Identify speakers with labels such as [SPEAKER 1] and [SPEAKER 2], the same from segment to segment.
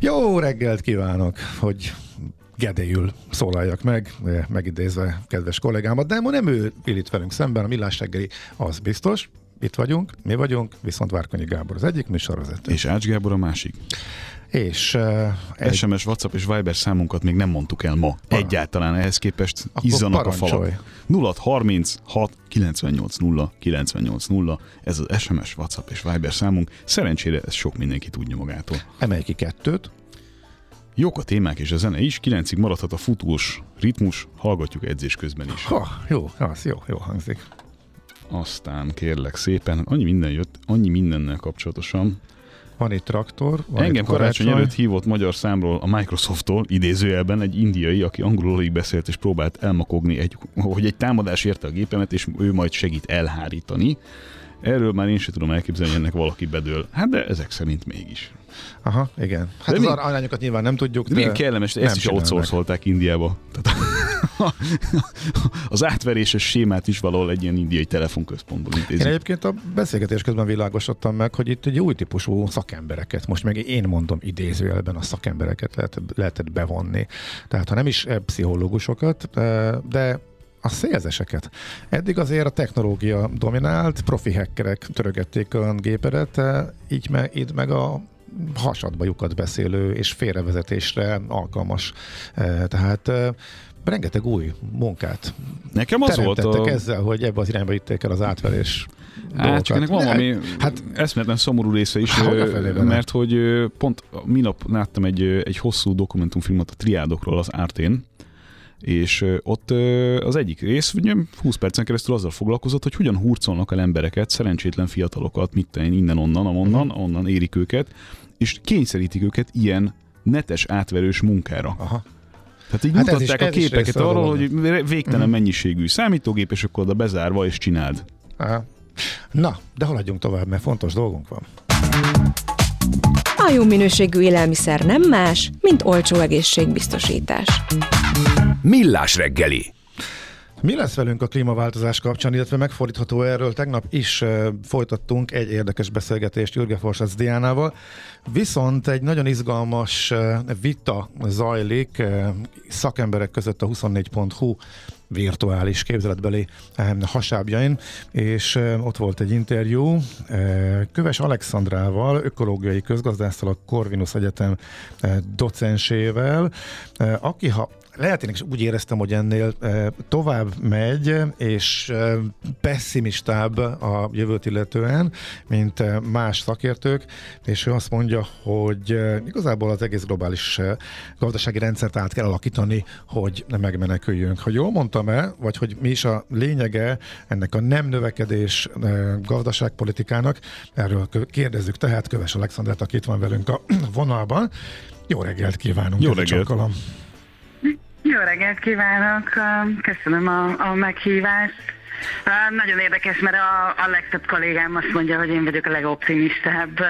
[SPEAKER 1] Jó reggelt kívánok, hogy gedélyül szólaljak meg, megidézve kedves kollégámat, de ma nem ő itt velünk szemben, a Millás reggeli, az biztos, itt vagyunk, mi vagyunk, viszont Várkonyi Gábor az egyik műsorvezető.
[SPEAKER 2] És Ács Gábor a másik.
[SPEAKER 1] És uh,
[SPEAKER 2] egy... SMS, WhatsApp és Viber számunkat még nem mondtuk el ma. Para. Egyáltalán ehhez képest Akkor izzanak parancsolj. a falak. 0 36 98 0 98 0 ez az SMS, WhatsApp és Viber számunk. Szerencsére ez sok mindenki tudja magától.
[SPEAKER 1] Emelj ki kettőt.
[SPEAKER 2] Jók a témák és a zene is, kilencig maradhat a futós ritmus, hallgatjuk edzés közben is.
[SPEAKER 1] Ha, jó, az jó, jó hangzik.
[SPEAKER 2] Aztán kérlek szépen, annyi minden jött, annyi mindennel kapcsolatosan.
[SPEAKER 1] Van egy traktor. Van
[SPEAKER 2] Engem karácsony előtt hívott magyar számról a Microsofttól, idézőjelben egy indiai, aki angolul alig beszélt és próbált elmakogni, egy, hogy egy támadás érte a gépemet, és ő majd segít elhárítani. Erről már én sem tudom elképzelni, hogy ennek valaki bedől. Hát de ezek szerint mégis.
[SPEAKER 1] Aha, igen. Hát de az mi... arányokat nyilván nem tudjuk.
[SPEAKER 2] De milyen kellemes, ezt is outsourcolták Indiába. Tehát az átveréses sémát is valahol egy ilyen indiai telefonközpontból intézik.
[SPEAKER 1] Én egyébként a beszélgetés közben világosodtam meg, hogy itt egy új típusú szakembereket, most meg én mondom idézőjelben a szakembereket lehet, lehetett bevonni. Tehát ha nem is pszichológusokat, de a szélzeseket. Eddig azért a technológia dominált, profi hackerek törögették a gépedet, így meg, így meg a hasadba lyukat beszélő és félrevezetésre alkalmas. Tehát rengeteg új munkát
[SPEAKER 2] Nekem az volt a...
[SPEAKER 1] ezzel, hogy ebbe az irányba vitték el az átverés
[SPEAKER 2] Hát csak ennek van valami hát, eszméletlen szomorú része is, hát, mert hogy pont minap láttam egy, egy hosszú dokumentumfilmet a triádokról az Ártén, és ott az egyik rész 20 percen keresztül azzal foglalkozott, hogy hogyan hurcolnak el embereket, szerencsétlen fiatalokat, mit tenni, innen-onnan, amonnan, mhm. onnan érik őket, és kényszerítik őket ilyen netes átverős munkára. Aha. Tehát így hát mutatták is, a képeket arról, hogy végtelen uh-huh. mennyiségű számítógép, és akkor oda bezárva, és csináld.
[SPEAKER 1] Aha. Na, de haladjunk tovább, mert fontos dolgunk van.
[SPEAKER 3] A jó minőségű élelmiszer nem más, mint olcsó egészségbiztosítás.
[SPEAKER 4] Millás reggeli.
[SPEAKER 1] Mi lesz velünk a klímaváltozás kapcsán, illetve megfordítható erről? Tegnap is folytattunk egy érdekes beszélgetést Jürge Forsac Diánával, viszont egy nagyon izgalmas vita zajlik szakemberek között a 24.hu virtuális képzeletbeli hasábjain, és ott volt egy interjú Köves Alexandrával, ökológiai közgazdásztal, a Corvinus Egyetem docensével, aki ha lehet én is úgy éreztem, hogy ennél e, tovább megy, és e, pessimistább a jövőt illetően, mint e, más szakértők, és ő azt mondja, hogy igazából az egész globális gazdasági rendszert át kell alakítani, hogy ne megmeneküljünk. Hogy jól mondtam-e, vagy hogy mi is a lényege ennek a nem növekedés gazdaságpolitikának, erről kérdezzük tehát Köves Alexandrát, aki itt van velünk a vonalban. Jó reggelt kívánunk!
[SPEAKER 2] Jó reggelt! Csokolom.
[SPEAKER 5] Jó reggelt kívánok, köszönöm a, a meghívást. Nagyon érdekes, mert a, a legtöbb kollégám azt mondja, hogy én vagyok a legoptimistább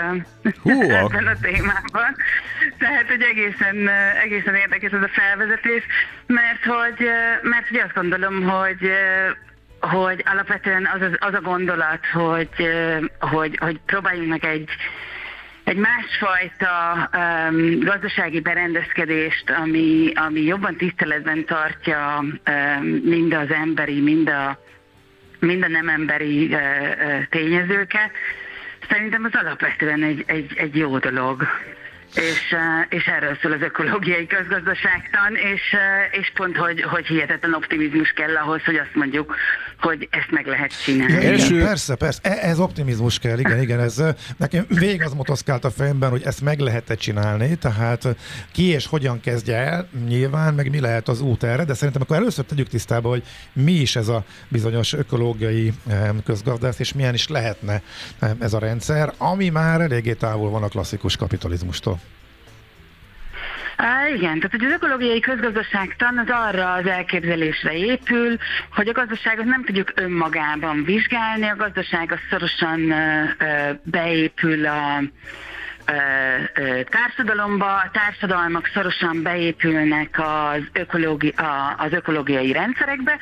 [SPEAKER 5] Hú, ebben a témában. Tehát, hogy egészen, egészen érdekes ez a felvezetés, mert hogy, mert hogy azt gondolom, hogy hogy alapvetően az, az, az a gondolat, hogy, hogy, hogy próbáljunk meg egy egy másfajta um, gazdasági berendezkedést, ami, ami jobban tiszteletben tartja um, mind az emberi, mind a, mind a nem emberi uh, uh, tényezőket. Szerintem az alapvetően egy, egy, egy jó dolog és, és erről szól az ökológiai közgazdaságtan, és, és pont, hogy, hogy hihetetlen optimizmus kell ahhoz, hogy azt mondjuk, hogy ezt meg lehet csinálni. Ja,
[SPEAKER 1] Első... Persze, persze, e, ez optimizmus kell, igen, igen, ez nekem végig az motoszkált a fejemben, hogy ezt meg lehet csinálni, tehát ki és hogyan kezdje el, nyilván, meg mi lehet az út erre, de szerintem akkor először tegyük tisztába, hogy mi is ez a bizonyos ökológiai közgazdász, és milyen is lehetne ez a rendszer, ami már eléggé távol van a klasszikus kapitalizmustól.
[SPEAKER 5] Á, igen, tehát hogy az ökológiai közgazdaságtan az arra az elképzelésre épül, hogy a gazdaságot nem tudjuk önmagában vizsgálni, a gazdaság az szorosan ö, ö, beépül a társadalomba, társadalmak szorosan beépülnek az, ökológi, az ökológiai rendszerekbe,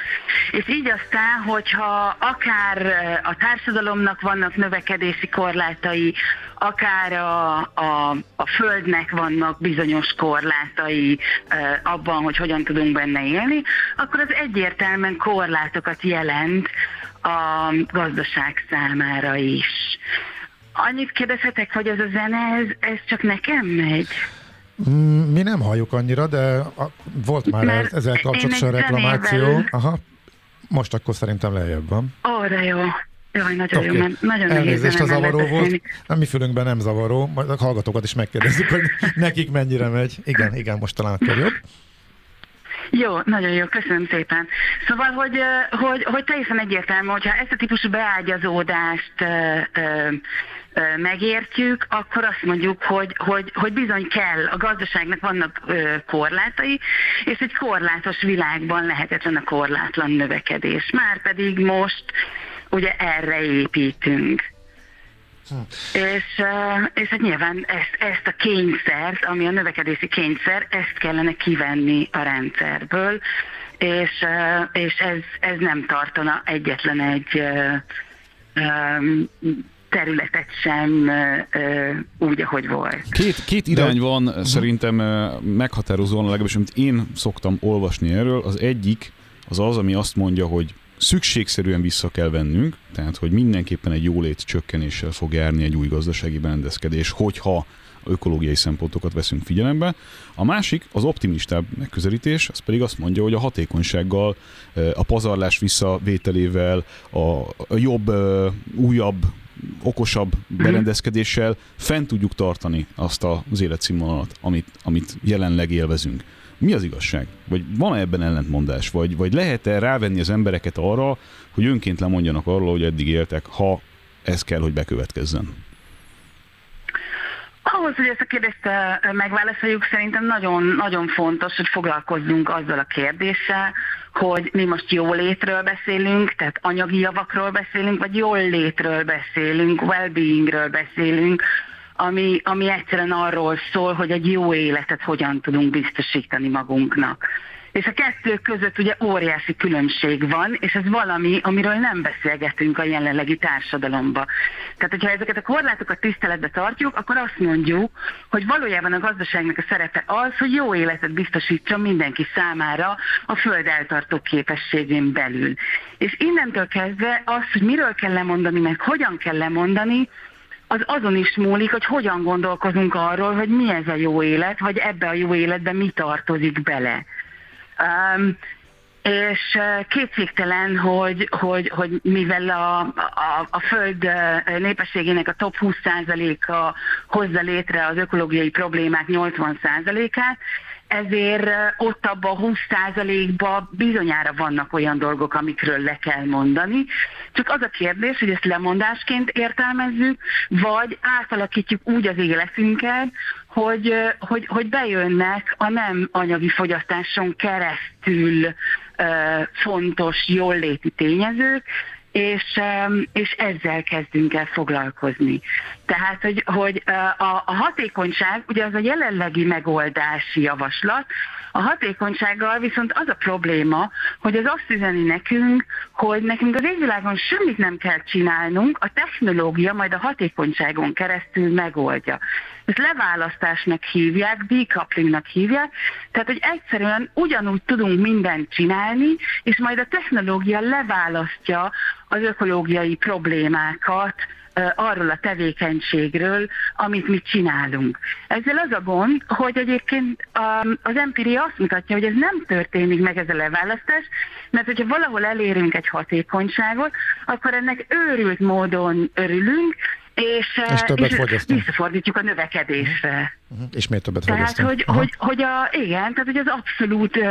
[SPEAKER 5] és így aztán, hogyha akár a társadalomnak vannak növekedési korlátai, akár a, a, a földnek vannak bizonyos korlátai abban, hogy hogyan tudunk benne élni, akkor az egyértelműen korlátokat jelent a gazdaság számára is. Annyit kérdezhetek, hogy ez a zene, ez, ez csak nekem megy?
[SPEAKER 1] Mm, mi nem halljuk annyira, de a, volt már Mert ezzel kapcsolatosan reklamáció. Aha, most akkor szerintem lejjebb van.
[SPEAKER 5] Ó, de jó. Jaj, nagyon okay. jó, mert nagyon
[SPEAKER 1] Elnézést a zavaró volt. Nem mi fülünkben nem zavaró, majd a hallgatókat is megkérdezzük, hogy nekik mennyire megy. Igen, igen, most talán akkor jobb.
[SPEAKER 5] Jó, nagyon jó, köszönöm szépen. Szóval, hogy, hogy, hogy teljesen egyértelmű, hogyha ezt a típusú beágyazódást megértjük, akkor azt mondjuk, hogy, hogy, hogy bizony kell, a gazdaságnak vannak korlátai, és egy korlátos világban lehetetlen a korlátlan növekedés. Márpedig most ugye erre építünk. Hm. És, és hát nyilván ezt, ezt a kényszert, ami a növekedési kényszer, ezt kellene kivenni a rendszerből, és, és ez, ez nem tartana egyetlen egy területet sem úgy, ahogy volt.
[SPEAKER 2] Két, két irány van uh-huh. szerintem meghatározóan, legalábbis amit én szoktam olvasni erről. Az egyik az az, ami azt mondja, hogy szükségszerűen vissza kell vennünk, tehát hogy mindenképpen egy jólét csökkenéssel fog járni egy új gazdasági berendezkedés, hogyha ökológiai szempontokat veszünk figyelembe. A másik, az optimistább megközelítés, az pedig azt mondja, hogy a hatékonysággal, a pazarlás visszavételével, a jobb, újabb okosabb mhm. berendezkedéssel fent tudjuk tartani azt az életszínvonalat, amit, amit jelenleg élvezünk. Mi az igazság? Vagy van-e ebben ellentmondás? Vagy, vagy lehet-e rávenni az embereket arra, hogy önként lemondjanak arról, hogy eddig éltek, ha ez kell, hogy bekövetkezzen?
[SPEAKER 5] Ahhoz, hogy ezt a kérdést megválaszoljuk, szerintem nagyon, nagyon fontos, hogy foglalkozzunk azzal a kérdéssel, hogy mi most jól létről beszélünk, tehát anyagi javakról beszélünk, vagy jól létről beszélünk, well-beingről beszélünk, ami, ami egyszerűen arról szól, hogy egy jó életet hogyan tudunk biztosítani magunknak. És a kettő között ugye óriási különbség van, és ez valami, amiről nem beszélgetünk a jelenlegi társadalomba. Tehát, hogyha ezeket a korlátokat tiszteletbe tartjuk, akkor azt mondjuk, hogy valójában a gazdaságnak a szerepe az, hogy jó életet biztosítson mindenki számára a föld eltartó képességén belül. És innentől kezdve az, hogy miről kell lemondani, meg hogyan kell lemondani, az azon is múlik, hogy hogyan gondolkozunk arról, hogy mi ez a jó élet, vagy ebbe a jó életbe mi tartozik bele. Um, és kétségtelen, hogy, hogy, hogy mivel a, a, a Föld népességének a top 20%-a hozza létre az ökológiai problémák 80%-át, ezért ott abban a 20%-ban bizonyára vannak olyan dolgok, amikről le kell mondani. Csak az a kérdés, hogy ezt lemondásként értelmezzük, vagy átalakítjuk úgy az életünket, hogy, hogy, hogy bejönnek a nem anyagi fogyasztáson keresztül fontos, jól léti tényezők, és, és ezzel kezdünk el foglalkozni. Tehát, hogy, hogy a, a hatékonyság, ugye az a jelenlegi megoldási javaslat, a hatékonysággal viszont az a probléma, hogy ez azt üzeni nekünk, hogy nekünk az égvilágon semmit nem kell csinálnunk, a technológia majd a hatékonyságon keresztül megoldja. Ezt leválasztásnak hívják, decouplingnak hívják, tehát hogy egyszerűen ugyanúgy tudunk mindent csinálni, és majd a technológia leválasztja az ökológiai problémákat, arról a tevékenységről, amit mi csinálunk. Ezzel az a gond, hogy egyébként az empiria azt mutatja, hogy ez nem történik meg ez a leválasztás, mert hogyha valahol elérünk egy hatékonyságot, akkor ennek őrült módon örülünk, és,
[SPEAKER 1] és többet
[SPEAKER 5] és visszafordítjuk a növekedésre.
[SPEAKER 1] Uh-huh. És miért többet
[SPEAKER 5] Tehát, fogyasztunk? hogy, hogy, hogy a, igen, tehát hogy az abszolút uh,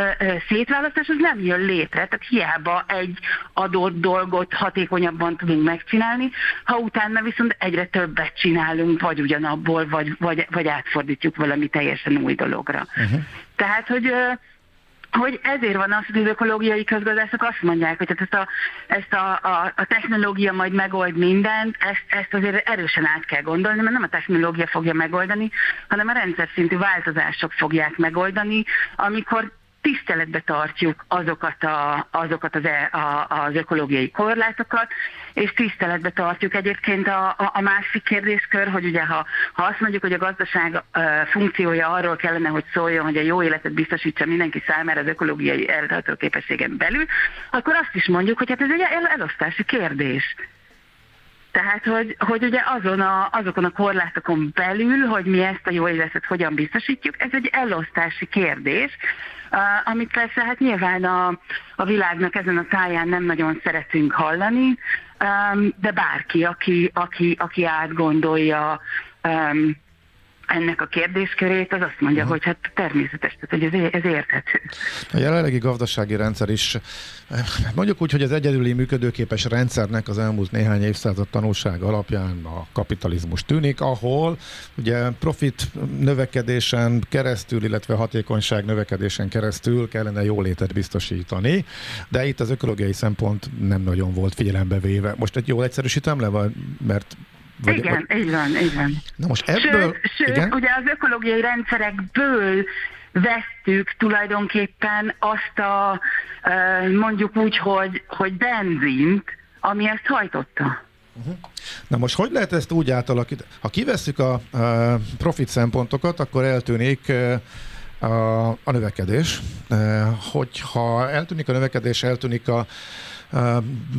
[SPEAKER 5] szétválasztás az nem jön létre, tehát hiába egy adott dolgot hatékonyabban tudunk megcsinálni, ha utána viszont egyre többet csinálunk, vagy ugyanabból, vagy, vagy, vagy átfordítjuk valami teljesen új dologra. Uh-huh. Tehát, hogy uh, hogy ezért van az, hogy az ökológiai közgazdászok azt mondják, hogy ezt a, ezt a, a, a technológia majd megold mindent, ezt, ezt azért erősen át kell gondolni, mert nem a technológia fogja megoldani, hanem a rendszer szintű változások fogják megoldani, amikor tiszteletbe tartjuk azokat, a, azokat az, e, a, az ökológiai korlátokat, és tiszteletbe tartjuk egyébként a, a, a másik kérdéskör, hogy ugye ha, ha azt mondjuk, hogy a gazdaság uh, funkciója arról kellene, hogy szóljon, hogy a jó életet biztosítsa mindenki számára az ökológiai eltartó képességen belül, akkor azt is mondjuk, hogy hát ez egy el, elosztási kérdés. Tehát, hogy, hogy ugye azon a, azokon a korlátokon belül, hogy mi ezt a jó életet hogyan biztosítjuk, ez egy elosztási kérdés, amit persze hát nyilván a, a világnak ezen a táján nem nagyon szeretünk hallani, de bárki, aki, aki, aki átgondolja ennek a kérdéskörét, az azt mondja, uh-huh. hogy hát természetes, tehát hogy ez, ez érthető.
[SPEAKER 1] A jelenlegi gazdasági rendszer is, mondjuk úgy, hogy az egyedüli működőképes rendszernek az elmúlt néhány évszázad tanulság alapján a kapitalizmus tűnik, ahol ugye profit növekedésen keresztül, illetve hatékonyság növekedésen keresztül kellene jólétet biztosítani, de itt az ökológiai szempont nem nagyon volt figyelembe véve. Most egy jól egyszerűsítem le, mert
[SPEAKER 5] vagy, igen, vagy... így van, így van.
[SPEAKER 1] Na most ebből...
[SPEAKER 5] Sőt, sőt igen? ugye az ökológiai rendszerekből vesztük tulajdonképpen azt a, mondjuk úgy, hogy, hogy benzint, ami ezt hajtotta.
[SPEAKER 1] Uh-huh. Na most hogy lehet ezt úgy átalakítani? Ha kivesszük a, a profit szempontokat, akkor eltűnik a, a növekedés. Hogyha eltűnik a növekedés, eltűnik a,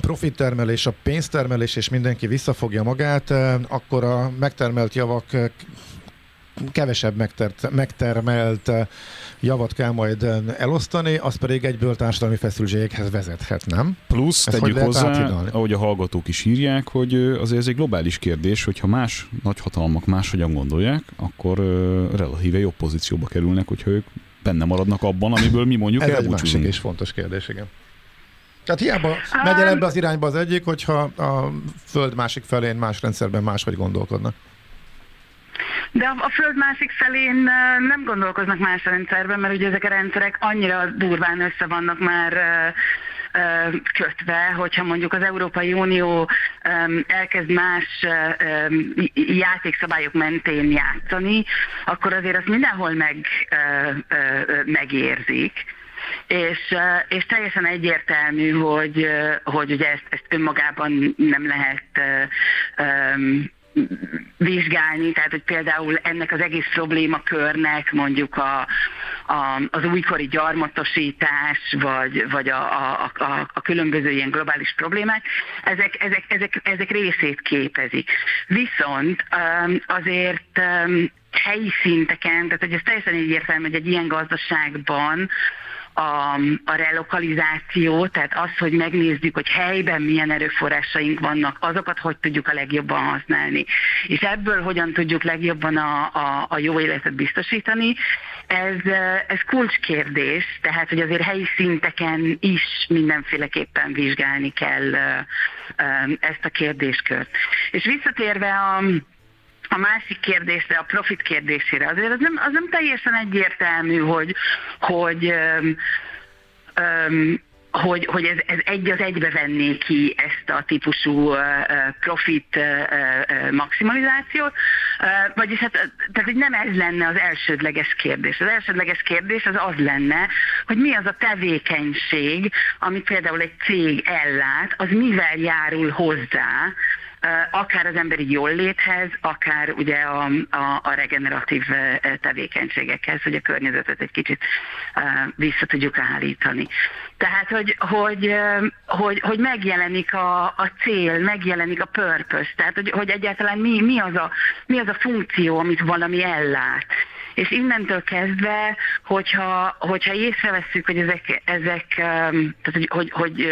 [SPEAKER 1] profittermelés, a pénztermelés, és mindenki visszafogja magát, akkor a megtermelt javak kevesebb megtert, megtermelt javat kell majd elosztani, az pedig egyből társadalmi feszültségekhez vezethet, nem?
[SPEAKER 2] Plusz Ezt tegyük hozzá, átidalni? ahogy a hallgatók is írják, hogy azért ez egy globális kérdés, hogyha más nagyhatalmak máshogyan gondolják, akkor relatíve jobb pozícióba kerülnek, hogyha ők benne maradnak abban, amiből mi mondjuk
[SPEAKER 1] Ez egy másik és fontos kérdés, igen. Tehát hiába megy el ebbe az irányba az egyik, hogyha a föld másik felén más rendszerben máshogy gondolkodnak.
[SPEAKER 5] De a, a föld másik felén nem gondolkoznak más rendszerben, mert ugye ezek a rendszerek annyira durván össze vannak már kötve, hogyha mondjuk az Európai Unió elkezd más játékszabályok mentén játszani, akkor azért azt mindenhol meg, megérzik és, és teljesen egyértelmű, hogy, hogy ugye ezt, ezt önmagában nem lehet um, vizsgálni, tehát hogy például ennek az egész problémakörnek mondjuk a, a, az újkori gyarmatosítás, vagy, vagy a, a, a, a különböző ilyen globális problémák, ezek, ezek, ezek, ezek részét képezik. Viszont azért helyi szinteken, tehát hogy ez teljesen egyértelmű, hogy egy ilyen gazdaságban a, a relokalizáció, tehát az, hogy megnézzük, hogy helyben milyen erőforrásaink vannak, azokat hogy tudjuk a legjobban használni, és ebből hogyan tudjuk legjobban a, a, a jó életet biztosítani, ez, ez kulcskérdés, tehát hogy azért helyi szinteken is mindenféleképpen vizsgálni kell ezt a kérdéskört. És visszatérve a a másik kérdésre, a profit kérdésére, azért az nem, az nem teljesen egyértelmű, hogy, hogy öm, öm, hogy, hogy ez, ez egy az egybe venné ki ezt a típusú profit maximalizációt, vagyis hát, tehát hogy nem ez lenne az elsődleges kérdés. Az elsődleges kérdés az az lenne, hogy mi az a tevékenység, amit például egy cég ellát, az mivel járul hozzá akár az emberi jólléthez, akár ugye a, a, a regeneratív tevékenységekhez, hogy a környezetet egy kicsit vissza tudjuk állítani. Tehát, hogy, hogy, hogy, hogy megjelenik a, a cél, megjelenik a purpose, tehát, hogy, hogy egyáltalán mi, mi, az a, mi az a funkció, amit valami ellát. És innentől kezdve, hogyha, hogyha észrevesszük, hogy ezek, ezek tehát, hogy, hogy, hogy,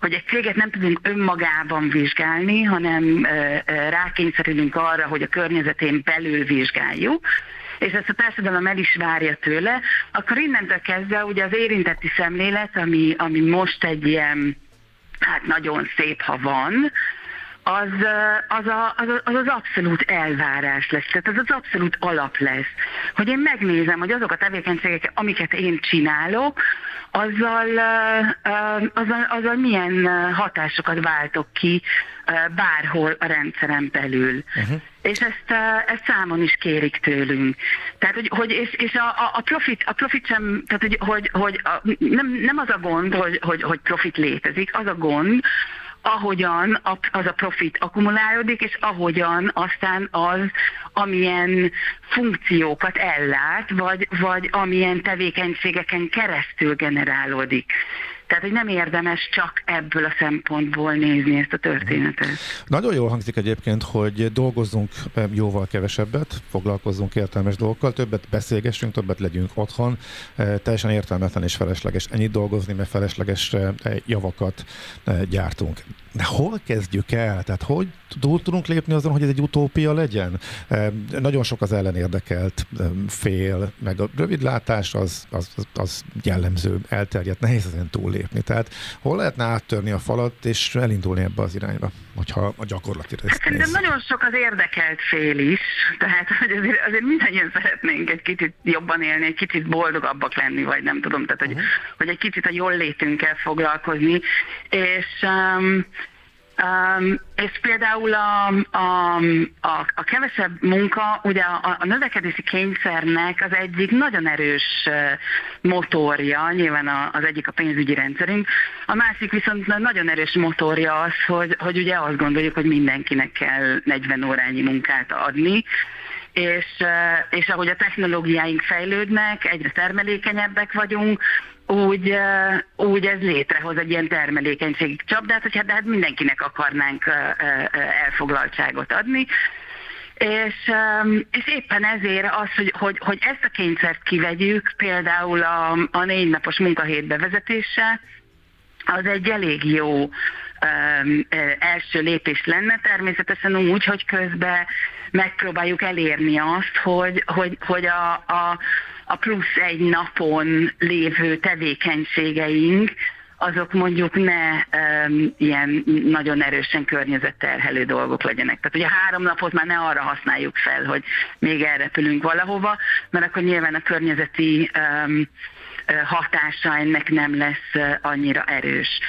[SPEAKER 5] hogy egy céget nem tudunk önmagában vizsgálni, hanem rákényszerülünk arra, hogy a környezetén belül vizsgáljuk, és ezt a társadalom el is várja tőle, akkor innentől kezdve ugye az érintetti szemlélet, ami, ami most egy ilyen, hát nagyon szép, ha van, az az, a, az, az az abszolút elvárás lesz, tehát az az abszolút alap lesz, hogy én megnézem, hogy azok a tevékenységek, amiket én csinálok, azzal, azzal, azzal milyen hatásokat váltok ki bárhol a rendszeren belül. Uh-huh. És ezt, ezt számon is kérik tőlünk. Tehát, hogy, hogy és, és a, a, profit, a profit sem, tehát, hogy, hogy, hogy a, nem, nem az a gond, hogy, hogy, hogy profit létezik, az a gond, ahogyan az a profit akkumulálódik, és ahogyan aztán az, amilyen funkciókat ellát, vagy, vagy amilyen tevékenységeken keresztül generálódik. Tehát, hogy nem érdemes csak ebből a szempontból nézni ezt a történetet.
[SPEAKER 1] Nagyon jól hangzik egyébként, hogy dolgozzunk jóval kevesebbet, foglalkozzunk értelmes dolgokkal, többet beszélgessünk, többet legyünk otthon. Teljesen értelmetlen és felesleges ennyit dolgozni, mert felesleges javakat gyártunk. De hol kezdjük el? Tehát hogy túl tudunk lépni azon, hogy ez egy utópia legyen? Nagyon sok az ellenérdekelt fél, meg a rövidlátás az, az, az jellemző, elterjedt, nehéz ezen túllépni. Tehát hol lehetne áttörni a falat és elindulni ebbe az irányba, hogyha a gyakorlati részt
[SPEAKER 5] hát, De nagyon sok az érdekelt fél is, tehát hogy azért, azért mindannyian szeretnénk egy kicsit jobban élni, egy kicsit boldogabbak lenni, vagy nem tudom, tehát hogy, uh-huh. hogy egy kicsit a jól létünkkel foglalkozni, és um, Um, és például a, a, a, a kevesebb munka, ugye a, a növekedési kényszernek az egyik nagyon erős motorja, nyilván az egyik a pénzügyi rendszerünk, a másik viszont nagyon erős motorja az, hogy, hogy ugye azt gondoljuk, hogy mindenkinek kell 40 órányi munkát adni, és, és ahogy a technológiáink fejlődnek, egyre termelékenyebbek vagyunk, úgy, úgy ez létrehoz egy ilyen termelékenységi csapdát, hogy hát, de hát mindenkinek akarnánk elfoglaltságot adni. És, és éppen ezért az, hogy, hogy, hogy ezt a kényszert kivegyük, például a, a négy napos munkahét bevezetése, az egy elég jó um, első lépés lenne, természetesen úgy, hogy közben megpróbáljuk elérni azt, hogy, hogy, hogy a, a a plusz egy napon lévő tevékenységeink, azok mondjuk ne um, ilyen nagyon erősen környezetterhelő dolgok legyenek. Tehát ugye három napot már ne arra használjuk fel, hogy még elrepülünk valahova, mert akkor nyilván a környezeti um, hatása ennek nem lesz annyira erős.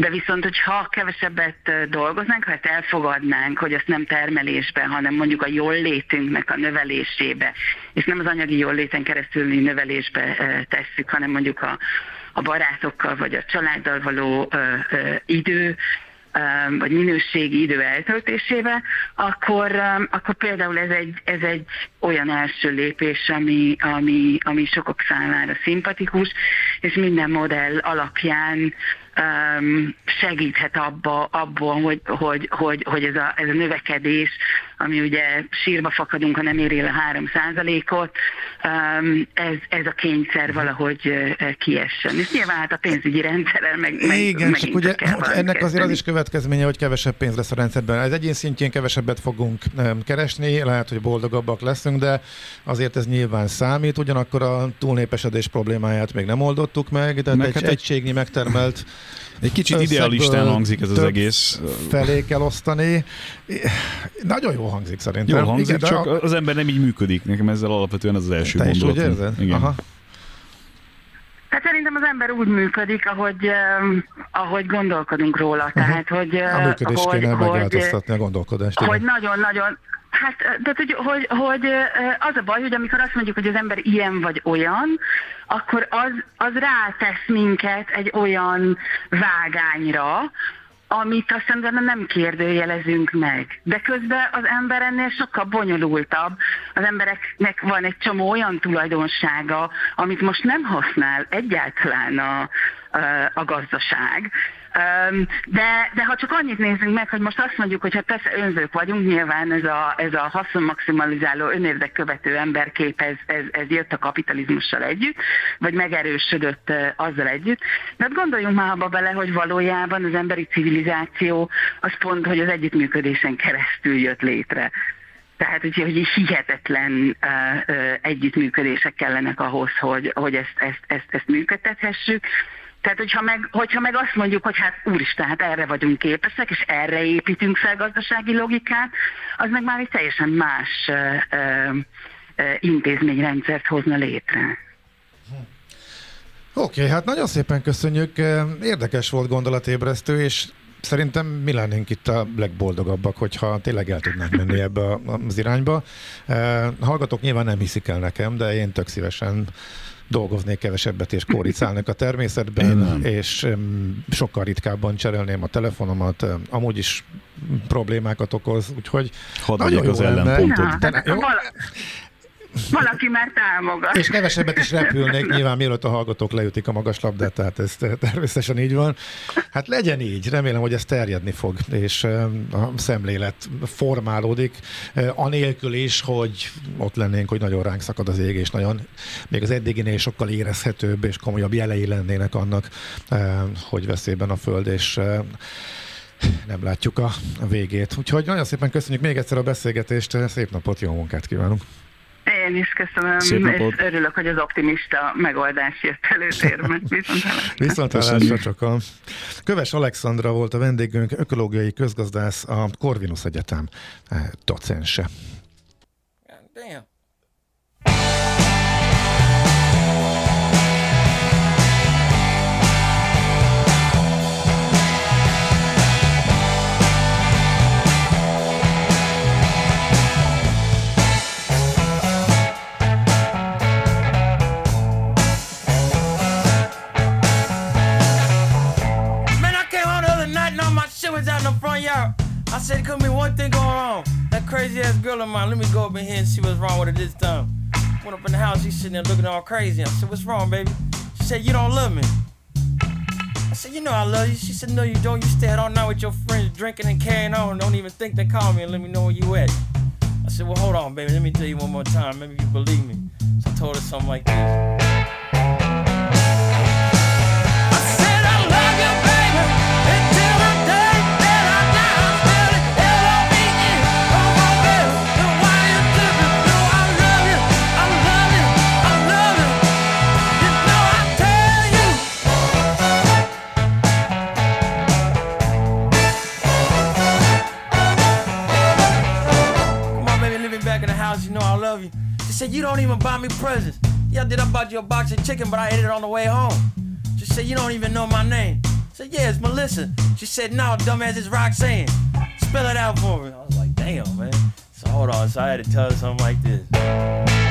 [SPEAKER 5] De viszont, hogyha kevesebbet dolgoznánk, ha ezt elfogadnánk, hogy ezt nem termelésben, hanem mondjuk a jól létünknek a növelésébe, és nem az anyagi jól léten keresztüli növelésbe tesszük, hanem mondjuk a, a barátokkal vagy a családdal való ö, ö, idő, vagy minőségi idő eltöltésével, akkor, akkor például ez egy, ez egy olyan első lépés, ami, ami, ami sokak számára szimpatikus, és minden modell alapján segíthet abba, abban, hogy, hogy, hogy, hogy ez, a, ez a növekedés, ami ugye sírba fakadunk, ha nem éri el a 3 ot um, ez, ez a kényszer valahogy uh, kiessen. És nyilván hát a pénzügyi rendszerrel meg, meg
[SPEAKER 1] Igen, csak ugye ennek azért az is következménye, hogy kevesebb pénz lesz a rendszerben. Ez egyén szintjén kevesebbet fogunk keresni, lehet, hogy boldogabbak leszünk, de azért ez nyilván számít, ugyanakkor a túlnépesedés problémáját még nem oldottuk meg, de meg egy hát egységnyi megtermelt
[SPEAKER 2] egy kicsit idealistán hangzik ez az egész.
[SPEAKER 1] Felé kell osztani. Nagyon jó hangzik szerintem.
[SPEAKER 2] Jó hangzik, Igen, csak a... az ember nem így működik. Nekem ezzel alapvetően az, az első Te
[SPEAKER 1] gondolatom. Is úgy érzed? Igen. Aha.
[SPEAKER 5] Hát szerintem az ember úgy működik, ahogy, uh, ahogy gondolkodunk róla. Uh-huh. Tehát, hogy, uh,
[SPEAKER 1] a működést hogy, kéne hogy, megváltoztatni a gondolkodást.
[SPEAKER 5] Hogy nagyon-nagyon Hát, de hogy, hogy, hogy az a baj, hogy amikor azt mondjuk, hogy az ember ilyen vagy olyan, akkor az, az rátesz minket egy olyan vágányra, amit aztán nem kérdőjelezünk meg. De közben az ember ennél sokkal bonyolultabb. Az embereknek van egy csomó olyan tulajdonsága, amit most nem használ egyáltalán a, a gazdaság, de, de ha csak annyit nézzünk meg, hogy most azt mondjuk, hogy ha persze önzők vagyunk, nyilván ez a, ez a haszonmaximalizáló önérdek követő emberkép, ez, ez, ez jött a kapitalizmussal együtt, vagy megerősödött azzal együtt. De hát gondoljunk már abba bele, hogy valójában az emberi civilizáció az pont, hogy az együttműködésen keresztül jött létre. Tehát, hogy, hogy hihetetlen uh, uh, együttműködések kellenek ahhoz, hogy, hogy ezt, ezt, ezt, ezt működtethessük Tehát, hogyha meg, hogyha meg azt mondjuk, hogy hát úristen, hát erre vagyunk képesek, és erre építünk fel gazdasági logikát, az meg már egy teljesen más ö, ö, intézményrendszert hozna létre.
[SPEAKER 1] Oké, okay, hát nagyon szépen köszönjük. Érdekes volt gondolatébresztő, és szerintem mi lennénk itt a legboldogabbak, hogyha tényleg el tudnánk menni ebbe az irányba. Hallgatók nyilván nem hiszik el nekem, de én tök szívesen dolgoznék kevesebbet és kóricálnék a természetben, és sokkal ritkábban cserélném a telefonomat, amúgy is problémákat okoz, úgyhogy
[SPEAKER 2] Hadd nagyon jó az ellenpontot.
[SPEAKER 5] De, jó? Valaki már támogat.
[SPEAKER 1] És kevesebbet is repülnék, nyilván mielőtt a hallgatók leütik a magas labdát, tehát ez természetesen így van. Hát legyen így, remélem, hogy ez terjedni fog, és a szemlélet formálódik, anélkül is, hogy ott lennénk, hogy nagyon ránk szakad az ég, és nagyon, még az eddiginél sokkal érezhetőbb és komolyabb jelei lennének annak, hogy veszélyben a Föld, és nem látjuk a, a végét. Úgyhogy nagyon szépen köszönjük még egyszer a beszélgetést, szép napot, jó munkát kívánunk!
[SPEAKER 5] Én is köszönöm, és örülök, hogy az optimista megoldás jött előtérbe.
[SPEAKER 1] Viszontlátásra csak a Köves Alexandra volt a vendégünk, ökológiai közgazdász, a Corvinus Egyetem eh, docense. Damn.
[SPEAKER 6] Said, could be one thing going on. That crazy ass girl of mine, let me go up in here and see what's wrong with her this time. Went up in the house, she's sitting there looking all crazy. I said, what's wrong, baby? She said, you don't love me. I said, you know I love you. She said, no, you don't. You stay out all night with your friends drinking and carrying on. Don't even think to call me and let me know where you at. I said, well, hold on, baby. Let me tell you one more time. Maybe you believe me. So I told her something like this. Said, You don't even buy me presents. Yeah, I did. I bought you a box of chicken, but I ate it on the way home. She said, You don't even know my name. I said, Yeah, it's Melissa. She said, No, dumbass, it's Roxanne. Spell it out for me. I was like, Damn, man. So hold on. So I had to tell her something like this.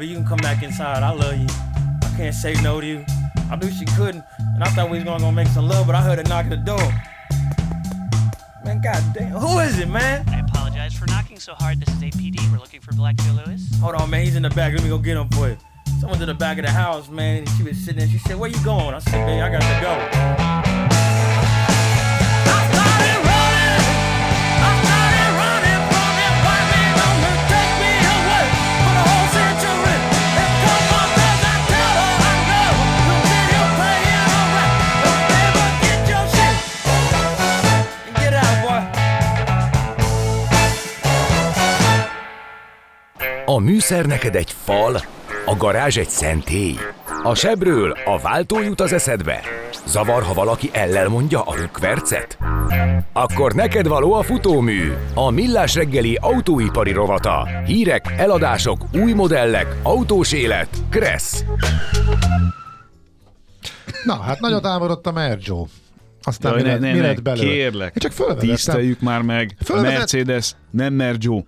[SPEAKER 6] Baby, you can come back inside. I love you. I can't say no to you. I knew she couldn't, and I thought we was gonna go make some love, but I heard her knock at the door. Man, goddamn, who is it, man?
[SPEAKER 7] I apologize for knocking so hard. This is APD. We're looking for Black Joe Lewis.
[SPEAKER 6] Hold on, man, he's in the back. Let me go get him for you. Someone's in the back of the house, man, and she was sitting there. She said, where you going? I said, baby, I got to go.
[SPEAKER 4] A műszer neked egy fal, a garázs egy szentély. A sebről a váltó jut az eszedbe. Zavar, ha valaki ellel mondja a rükvercet? Akkor neked való a futómű, a millás reggeli autóipari rovata. Hírek, eladások, új modellek, autós élet. Kressz.
[SPEAKER 1] Na, hát nagyot álmodott a Joe. Aztán Jaj, mi, ne, ne, ne, belőle?
[SPEAKER 2] Kérlek, csak tiszteljük már meg. Fölvezet... Mercedes, nem Merjo.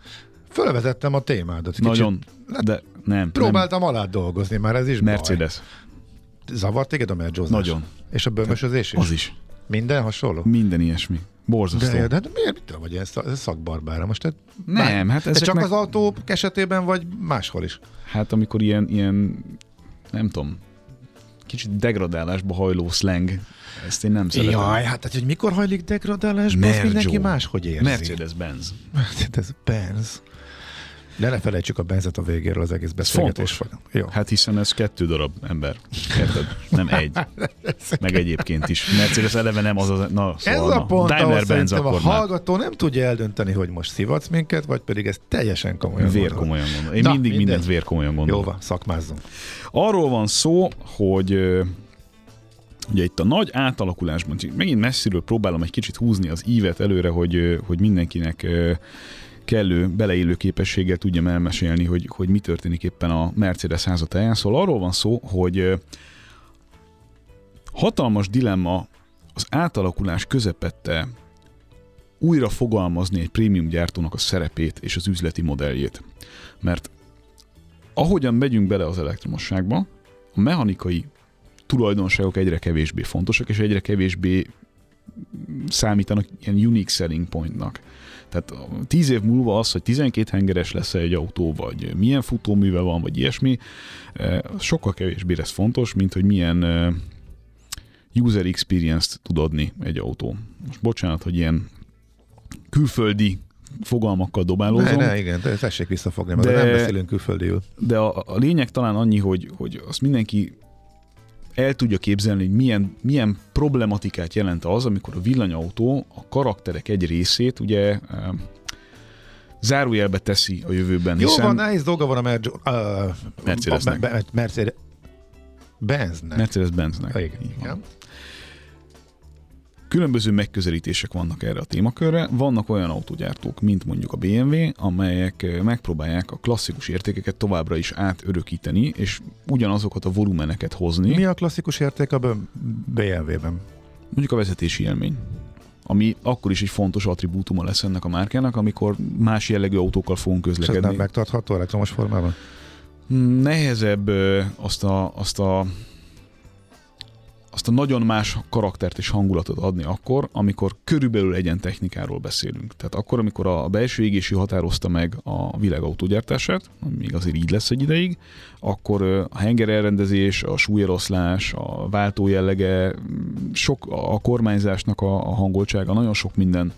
[SPEAKER 1] Fölvezettem a témádat.
[SPEAKER 2] Kicsit, Nagyon, de nem.
[SPEAKER 1] Próbáltam nem. alá dolgozni, már ez is
[SPEAKER 2] Mercedes.
[SPEAKER 1] Baj. Zavart téged a mergyózás?
[SPEAKER 2] Nagyon.
[SPEAKER 1] És a bömösözés is?
[SPEAKER 2] Az is.
[SPEAKER 1] Minden hasonló?
[SPEAKER 2] Minden ilyesmi. Borzasztó.
[SPEAKER 1] De, de, de miért mitől vagy ez szakbarbára? Most te,
[SPEAKER 2] nem, hát ez
[SPEAKER 1] csak meg... az autó esetében, vagy máshol is?
[SPEAKER 2] Hát amikor ilyen, ilyen nem tudom, kicsit degradálásba hajló slang. Ezt én nem szeretem.
[SPEAKER 1] Jaj, hát hogy mikor hajlik degradálásba,
[SPEAKER 2] Mert
[SPEAKER 1] azt mindenki máshogy érzi.
[SPEAKER 2] Mercedes-Benz.
[SPEAKER 1] Mercedes-Benz. De ne felejtsük a benzet a végéről az egész beszélgetés.
[SPEAKER 2] fontos.
[SPEAKER 1] Jó.
[SPEAKER 2] Hát hiszen ez kettő darab ember. Érted? Nem egy. Meg egyébként is. Mercedes eleve nem az az... Na,
[SPEAKER 1] Ez
[SPEAKER 2] szóval,
[SPEAKER 1] a pont,
[SPEAKER 2] Daimler-Benz
[SPEAKER 1] szerintem a hallgató nem tudja eldönteni, hogy most szivatsz minket, vagy pedig ez teljesen komolyan
[SPEAKER 2] vér
[SPEAKER 1] gondolod.
[SPEAKER 2] komolyan gondolom. Én
[SPEAKER 1] Na,
[SPEAKER 2] mindig
[SPEAKER 1] mindegy.
[SPEAKER 2] mindent vér komolyan
[SPEAKER 1] Jó
[SPEAKER 2] gondolom.
[SPEAKER 1] van, szakmázzunk.
[SPEAKER 2] Arról van szó, hogy ugye itt a nagy átalakulásban, megint messziről próbálom egy kicsit húzni az ívet előre, hogy, hogy mindenkinek kellő beleélő képességgel tudjam elmesélni, hogy, hogy mi történik éppen a Mercedes házatáján. Szóval arról van szó, hogy hatalmas dilemma az átalakulás közepette újra fogalmazni egy prémium gyártónak a szerepét és az üzleti modelljét. Mert ahogyan megyünk bele az elektromosságba, a mechanikai tulajdonságok egyre kevésbé fontosak, és egyre kevésbé számítanak ilyen unique selling pointnak. Tehát a tíz év múlva az, hogy 12 hengeres lesz egy autó, vagy milyen futóműve van, vagy ilyesmi, eh, sokkal kevésbé lesz fontos, mint hogy milyen eh, user experience-t tud adni egy autó. Most bocsánat, hogy ilyen külföldi fogalmakkal dobálózom.
[SPEAKER 1] Ne, ne, igen, de tessék visszafogni, mert
[SPEAKER 2] De-
[SPEAKER 1] nem beszélünk külföldiül.
[SPEAKER 2] De a, a lényeg talán annyi, hogy, hogy azt mindenki el tudja képzelni, hogy milyen, milyen problematikát jelent az, amikor a villanyautó a karakterek egy részét ugye zárójelbe teszi a jövőben.
[SPEAKER 1] Jó
[SPEAKER 2] hiszen
[SPEAKER 1] van, nehéz dolga van a Mer- uh,
[SPEAKER 2] Mercedesnek.
[SPEAKER 1] a- Be- Mercedes Benznek.
[SPEAKER 2] Mercedes-Benznek.
[SPEAKER 1] Igen, igen.
[SPEAKER 2] Különböző megközelítések vannak erre a témakörre. Vannak olyan autógyártók, mint mondjuk a BMW, amelyek megpróbálják a klasszikus értékeket továbbra is átörökíteni, és ugyanazokat a volumeneket hozni.
[SPEAKER 1] Mi a klasszikus érték a BMW-ben?
[SPEAKER 2] mondjuk a vezetési élmény ami akkor is egy fontos attribútuma lesz ennek a márkának, amikor más jellegű autókkal fogunk
[SPEAKER 1] És ez
[SPEAKER 2] közlekedni.
[SPEAKER 1] nem megtartható elektromos formában?
[SPEAKER 2] Nehezebb azt a, azt a azt a nagyon más karaktert és hangulatot adni akkor, amikor körülbelül egyen technikáról beszélünk. Tehát akkor, amikor a belső égési határozta meg a világ autógyártását, még azért így lesz egy ideig, akkor a henger elrendezés, a súlyeloszlás, a váltó jellege, sok a kormányzásnak a, a hangoltsága, nagyon sok minden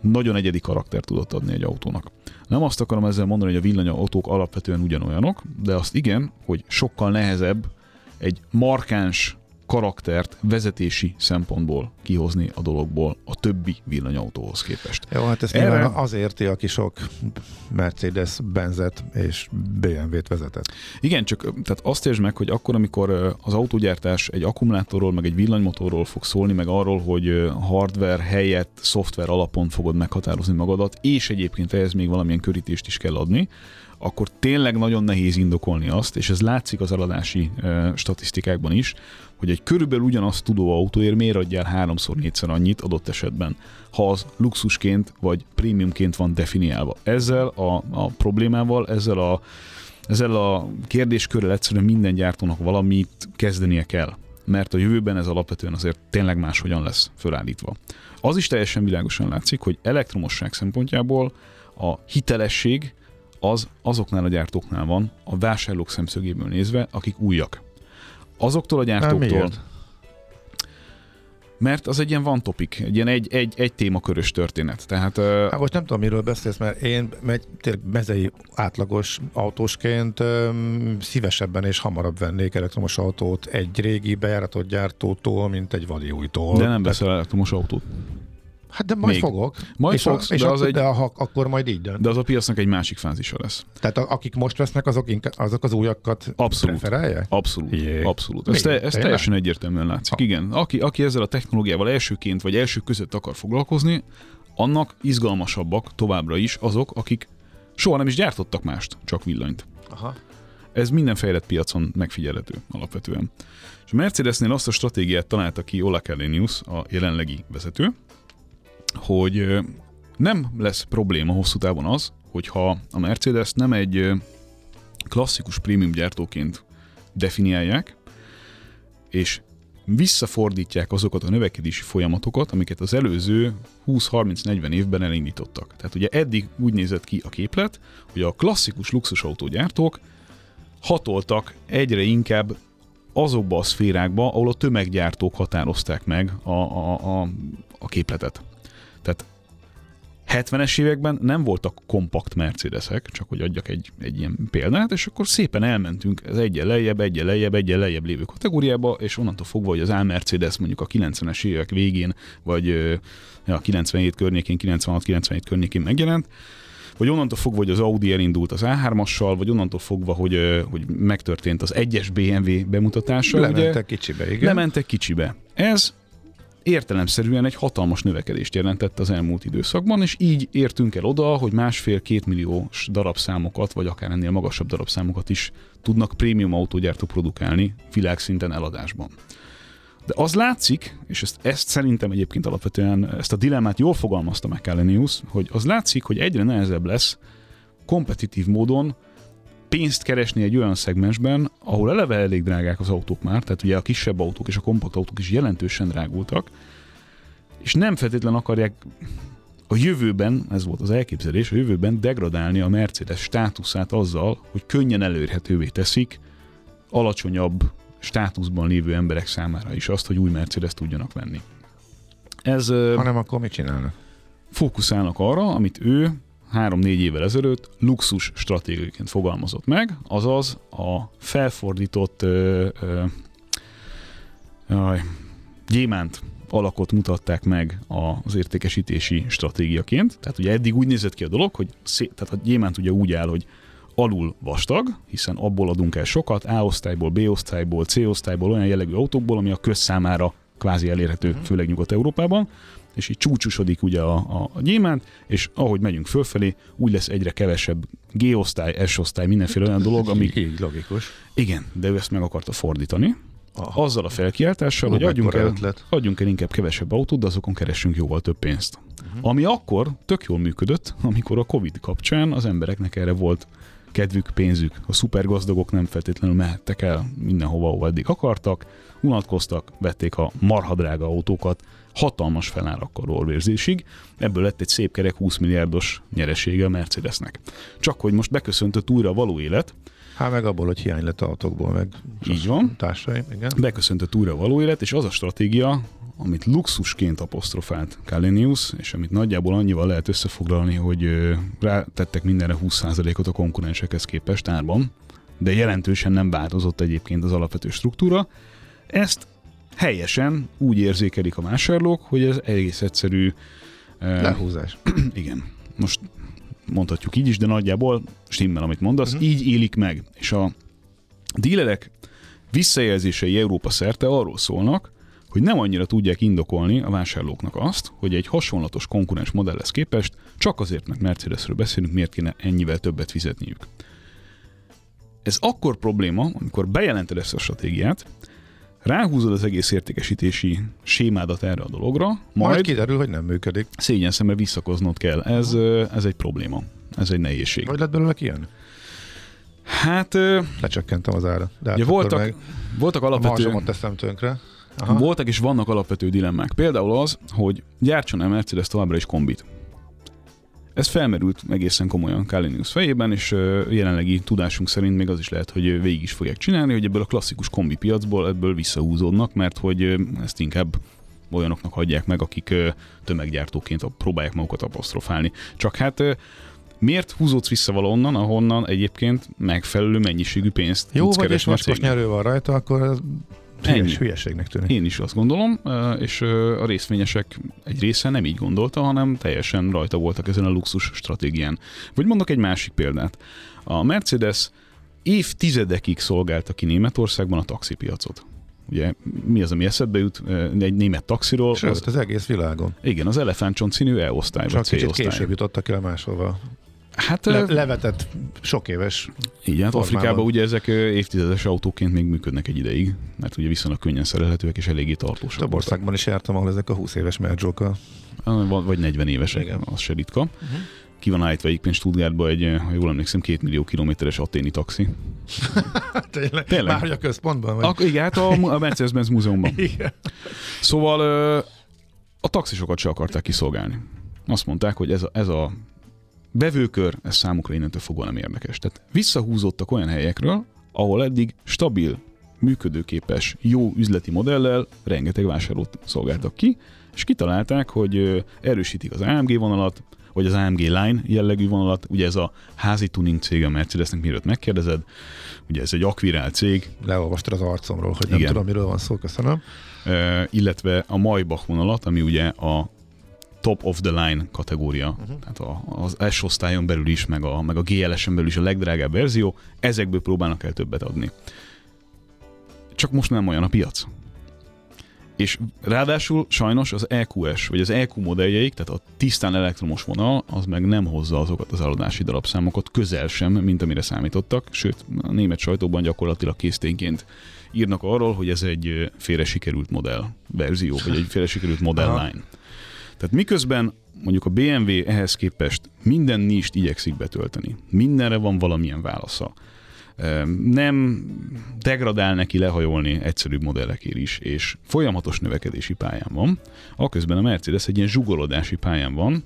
[SPEAKER 2] nagyon egyedi karaktert tudott adni egy autónak. Nem azt akarom ezzel mondani, hogy a villanyautók alapvetően ugyanolyanok, de azt igen, hogy sokkal nehezebb egy markáns karaktert vezetési szempontból kihozni a dologból a többi villanyautóhoz képest.
[SPEAKER 1] Jó, hát ezt
[SPEAKER 2] Erre-
[SPEAKER 1] az érti, aki sok Mercedes, Benzet és BMW-t vezetett.
[SPEAKER 2] Igen, csak tehát azt értsd meg, hogy akkor, amikor az autógyártás egy akkumulátorról, meg egy villanymotorról fog szólni, meg arról, hogy hardware helyett szoftver alapon fogod meghatározni magadat, és egyébként ehhez még valamilyen körítést is kell adni, akkor tényleg nagyon nehéz indokolni azt, és ez látszik az eladási ö, statisztikákban is, hogy egy körülbelül ugyanazt tudó autóért miért adjál háromszor, négyszer annyit adott esetben, ha az luxusként vagy prémiumként van definiálva. Ezzel a, a problémával, ezzel a ezzel a kérdéskörrel egyszerűen minden gyártónak valamit kezdenie kell, mert a jövőben ez alapvetően azért tényleg máshogyan lesz fölállítva. Az is teljesen világosan látszik, hogy elektromosság szempontjából a hitelesség az azoknál a gyártóknál van, a vásárlók szemszögéből nézve, akik újak. Azoktól a
[SPEAKER 1] Hát
[SPEAKER 2] gyártóktól,
[SPEAKER 1] miért?
[SPEAKER 2] mert az egy ilyen van topic, egy ilyen egy, egy, egy témakörös történet. Tehát ö,
[SPEAKER 1] Hát most nem tudom, miről beszélsz, mert én megy, tényleg mezei átlagos autósként öm, szívesebben és hamarabb vennék elektromos autót egy régi bejáratott gyártótól, mint egy vadi újtól.
[SPEAKER 2] de nem veszel elektromos autót.
[SPEAKER 1] Hát de majd
[SPEAKER 2] Még.
[SPEAKER 1] fogok.
[SPEAKER 2] Majd
[SPEAKER 1] és
[SPEAKER 2] fogsz,
[SPEAKER 1] a, és
[SPEAKER 2] de az egy-
[SPEAKER 1] de ha, akkor majd így dönt.
[SPEAKER 2] De az a piacnak egy másik fázisa lesz.
[SPEAKER 1] Tehát a, akik most vesznek, azok, inkább, azok az újakat
[SPEAKER 2] Abszolút.
[SPEAKER 1] preferálják?
[SPEAKER 2] Abszolút,
[SPEAKER 1] Jé.
[SPEAKER 2] abszolút. Ez, te, ez teljesen egyértelműen látszik. Igen, aki, aki ezzel a technológiával elsőként vagy első között akar foglalkozni, annak izgalmasabbak továbbra is azok, akik soha nem is gyártottak mást, csak villanyt.
[SPEAKER 1] Aha.
[SPEAKER 2] Ez minden fejlett piacon megfigyelhető alapvetően. És a Mercedesnél azt a stratégiát találta ki Ola Källenius, a jelenlegi vezető, hogy nem lesz probléma hosszú távon az, hogyha a Mercedes nem egy klasszikus prémium gyártóként definiálják, és visszafordítják azokat a növekedési folyamatokat, amiket az előző 20-30-40 évben elindítottak. Tehát ugye eddig úgy nézett ki a képlet, hogy a klasszikus luxusautógyártók hatoltak egyre inkább azokba a szférákba, ahol a tömeggyártók határozták meg a, a, a, a képletet. Tehát 70-es években nem voltak kompakt Mercedesek, csak hogy adjak egy, egy ilyen példát, és akkor szépen elmentünk az egyen lejjebb, egyen lejjebb, egyen lejjebb lévő kategóriába, és onnantól fogva, hogy az A Mercedes mondjuk a 90-es évek végén, vagy ja, 97 környékén, 96-97 környékén megjelent, vagy onnantól fogva, hogy az Audi elindult az A3-assal, vagy onnantól fogva, hogy, hogy megtörtént az egyes BMW bemutatása.
[SPEAKER 1] Lementek ugye, kicsibe, igen.
[SPEAKER 2] Lementek kicsibe. Ez értelemszerűen egy hatalmas növekedést jelentett az elmúlt időszakban, és így értünk el oda, hogy másfél-két milliós darabszámokat, vagy akár ennél magasabb darabszámokat is tudnak prémium autógyártók produkálni világszinten eladásban. De az látszik, és ezt, ezt szerintem egyébként alapvetően ezt a dilemmát jól fogalmazta meg Kellenius, hogy az látszik, hogy egyre nehezebb lesz kompetitív módon pénzt keresni egy olyan szegmensben, ahol eleve elég drágák az autók már, tehát ugye a kisebb autók és a kompakt autók is jelentősen drágultak, és nem feltétlenül akarják a jövőben, ez volt az elképzelés, a jövőben degradálni a Mercedes státuszát azzal, hogy könnyen elérhetővé teszik alacsonyabb státuszban lévő emberek számára is azt, hogy új Mercedes tudjanak venni.
[SPEAKER 1] Ez, Hanem akkor mit csinálnak?
[SPEAKER 2] Fókuszálnak arra, amit ő három-négy évvel ezelőtt luxus stratégiaként fogalmazott meg, azaz a felfordított ö, ö, jaj, gyémánt alakot mutatták meg az értékesítési stratégiaként. Tehát ugye eddig úgy nézett ki a dolog, hogy szé- tehát a gyémánt ugye úgy áll, hogy alul vastag, hiszen abból adunk el sokat, A osztályból, B osztályból, C osztályból, olyan jellegű autókból, ami a közszámára kvázi elérhető, uh-huh. főleg Nyugat-Európában, és így csúcsosodik ugye a, a, a gyémánt, és ahogy megyünk fölfelé, úgy lesz egyre kevesebb G-osztály, S-osztály, mindenféle olyan dolog, ami...
[SPEAKER 1] Így logikus.
[SPEAKER 2] Igen, de ő ezt meg akarta fordítani, Aha. azzal a felkiáltással, hogy adjunk el, adjunk el inkább kevesebb autót, de azokon keressünk jóval több pénzt. Uh-huh. Ami akkor tök jól működött, amikor a Covid kapcsán az embereknek erre volt kedvük, pénzük. A szupergazdagok nem feltétlenül mehettek el mindenhova, ahova eddig akartak, unatkoztak, vették a marhadrága autókat, hatalmas felárakkal rolvérzésig, ebből lett egy szép kerek 20 milliárdos nyeresége a Mercedesnek. Csak hogy most beköszöntött újra a való élet,
[SPEAKER 1] Hát meg abból, hogy hiány lett autókból, meg
[SPEAKER 2] így van.
[SPEAKER 1] Társaim, igen.
[SPEAKER 2] Beköszöntött újra a való élet, és az a stratégia, amit luxusként apostrofált Kalenius, és amit nagyjából annyival lehet összefoglalni, hogy rátettek mindenre 20%-ot a konkurensekhez képest árban, de jelentősen nem változott egyébként az alapvető struktúra. Ezt helyesen úgy érzékelik a vásárlók, hogy ez egész egyszerű...
[SPEAKER 1] Lehúzás.
[SPEAKER 2] igen. Most mondhatjuk így is, de nagyjából stimmel, amit mondasz, uh-huh. így élik meg. És a dílerek visszajelzései Európa szerte arról szólnak, hogy nem annyira tudják indokolni a vásárlóknak azt, hogy egy hasonlatos konkurens modellhez képest csak azért, mert Mercedesről beszélünk, miért kéne ennyivel többet fizetniük. Ez akkor probléma, amikor bejelented ezt a stratégiát, ráhúzod az egész értékesítési sémádat erre a dologra, majd,
[SPEAKER 1] majd kiderül, hogy nem működik.
[SPEAKER 2] Szégyen szemre visszakoznod kell. Ez, ez egy probléma. Ez egy nehézség.
[SPEAKER 1] Hogy lett belőle ilyen?
[SPEAKER 2] Hát...
[SPEAKER 1] Lecsökkentem az ára.
[SPEAKER 2] De hát ugye voltak, meg voltak alapvető...
[SPEAKER 1] A teszem tönkre.
[SPEAKER 2] Aha. Voltak és vannak alapvető dilemmák. Például az, hogy gyártson-e Mercedes továbbra is kombit. Ez felmerült egészen komolyan Kalinius fejében, és jelenlegi tudásunk szerint még az is lehet, hogy végig is fogják csinálni, hogy ebből a klasszikus kombi piacból ebből visszahúzódnak, mert hogy ezt inkább olyanoknak hagyják meg, akik tömeggyártóként próbálják magukat apostrofálni. Csak hát miért húzódsz vissza valahonnan, ahonnan egyébként megfelelő mennyiségű pénzt
[SPEAKER 1] Jó, tudsz vagy és most nyerő van rajta, akkor Hülyes, hülyeségnek tűnik.
[SPEAKER 2] Én is azt gondolom, és a részvényesek egy része nem így gondolta, hanem teljesen rajta voltak ezen a luxus stratégián. Vagy mondok egy másik példát. A Mercedes évtizedekig szolgálta ki Németországban a taxipiacot. Ugye mi az, ami eszedbe jut egy német taxiról?
[SPEAKER 1] Sőt, az, az egész világon.
[SPEAKER 2] Igen, az elefántcsont színű E-osztály,
[SPEAKER 1] Csak vagy C-osztály. később jutottak el máshova. Hát, Le, levetett sok éves
[SPEAKER 2] Igen, hát Afrikában ugye ezek évtizedes autóként még működnek egy ideig, mert ugye viszonylag könnyen szerelhetőek és eléggé tartósak.
[SPEAKER 1] Több országban is jártam, ahol ezek a 20 éves merjókkal.
[SPEAKER 2] Vagy 40 évesek, Igen. az se ritka. Uh-huh. Ki van állítva egyébként Stuttgartba egy, ha jól emlékszem, két millió kilométeres aténi taxi.
[SPEAKER 1] Tényleg? Tényleg? Már a központban? Vagy?
[SPEAKER 2] Ak- igen, hát a, a Mercedes-Benz múzeumban. igen. Szóval a taxisokat se akarták kiszolgálni. Azt mondták, hogy ez a, ez a bevőkör, ez számukra innentől fogva nem érdekes. Tehát visszahúzottak olyan helyekről, ahol eddig stabil működőképes, jó üzleti modellel rengeteg vásárlót szolgáltak ki, és kitalálták, hogy erősítik az AMG vonalat, vagy az AMG Line jellegű vonalat, ugye ez a házi tuning cég a Mercedesnek, mielőtt megkérdezed, ugye ez egy akvirál cég.
[SPEAKER 1] Leolvastad az arcomról, hogy nem Igen. tudom, miről van szó, köszönöm.
[SPEAKER 2] E, illetve a Maybach vonalat, ami ugye a top of the line kategória, uh-huh. tehát a, az S osztályon belül is, meg a, meg a GLS-en belül is a legdrágább verzió, ezekből próbálnak el többet adni. Csak most nem olyan a piac. És ráadásul sajnos az EQS, vagy az EQ modelljeik, tehát a tisztán elektromos vonal, az meg nem hozza azokat az eladási darabszámokat közel sem, mint amire számítottak, sőt, a német sajtóban gyakorlatilag készténként írnak arról, hogy ez egy félre sikerült modell verzió, vagy egy félre sikerült modell line. Tehát miközben mondjuk a BMW ehhez képest minden nist igyekszik betölteni, mindenre van valamilyen válasza, nem degradál neki lehajolni egyszerűbb modellekért is, és folyamatos növekedési pályán van, aközben a Mercedes egy ilyen zsugorodási pályán van,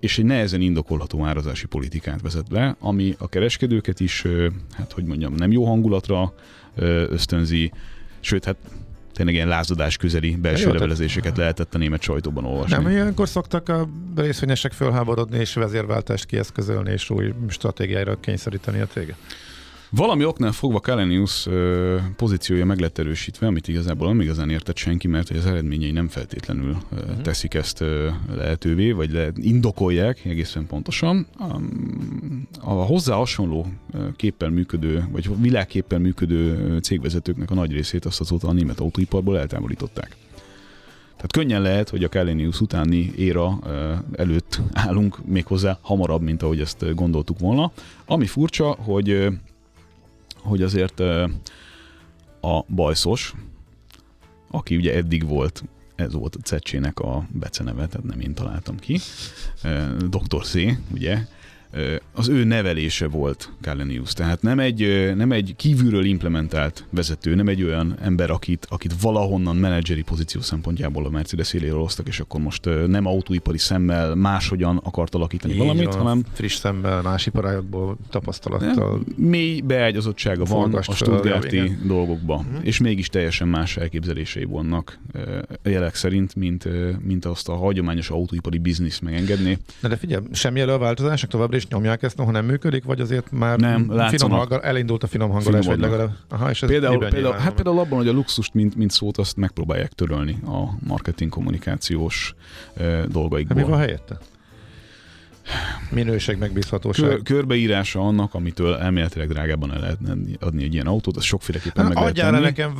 [SPEAKER 2] és egy nehezen indokolható árazási politikát vezet be, ami a kereskedőket is, hát hogy mondjam, nem jó hangulatra ösztönzi, sőt, hát tényleg ilyen lázadás közeli belső levelezéseket lehetett a német sajtóban olvasni.
[SPEAKER 1] Nem, ilyenkor szoktak a részvényesek fölháborodni és vezérváltást kieszközölni és új stratégiára kényszeríteni a téged?
[SPEAKER 2] Valami oknál fogva Kalenius pozíciója meg lett erősítve, amit igazából nem igazán értett senki, mert az eredményei nem feltétlenül uh-huh. teszik ezt lehetővé, vagy le, indokolják egészen pontosan. A hozzá hasonló képpel működő, vagy világképpel működő cégvezetőknek a nagy részét azt azóta a német autóiparból eltávolították. Tehát könnyen lehet, hogy a Kalenius utáni éra előtt állunk méghozzá hamarabb, mint ahogy ezt gondoltuk volna. Ami furcsa, hogy hogy azért a bajszos, aki ugye eddig volt, ez volt a Cecsének a beceneve, tehát nem én találtam ki, Dr. C, ugye, az ő nevelése volt Kalenius. Tehát nem egy, nem egy kívülről implementált vezető, nem egy olyan ember, akit, akit valahonnan menedzseri pozíció szempontjából a Mercedes éléről hoztak, és akkor most nem autóipari szemmel máshogyan akart alakítani Így valamit, van, hanem...
[SPEAKER 1] Friss szemmel, más iparágokból tapasztalattal.
[SPEAKER 2] Mély beágyazottsága van a Stuttgarti dolgokba, uh-huh. és mégis teljesen más elképzelései vannak jelek szerint, mint, mint azt a hagyományos autóipari biznisz megengedni.
[SPEAKER 1] De, de figyelj, semmi elő a változásnak továbbra is nyomják ezt, ha nem működik, vagy azért már
[SPEAKER 2] nem,
[SPEAKER 1] finom hangol, elindult a finom hangolás, vagy legalább.
[SPEAKER 2] Aha, és ez például, például, hát például abban, hogy a luxust, mint, mint szót, azt megpróbálják törölni a marketing kommunikációs e, dolgaikból.
[SPEAKER 1] Hát mi van helyette? Minőség, megbízhatóság. Kör,
[SPEAKER 2] körbeírása annak, amitől elméletileg drágábban el lehetne adni egy ilyen autót, az sokféleképpen meg lehet tenni.
[SPEAKER 1] nekem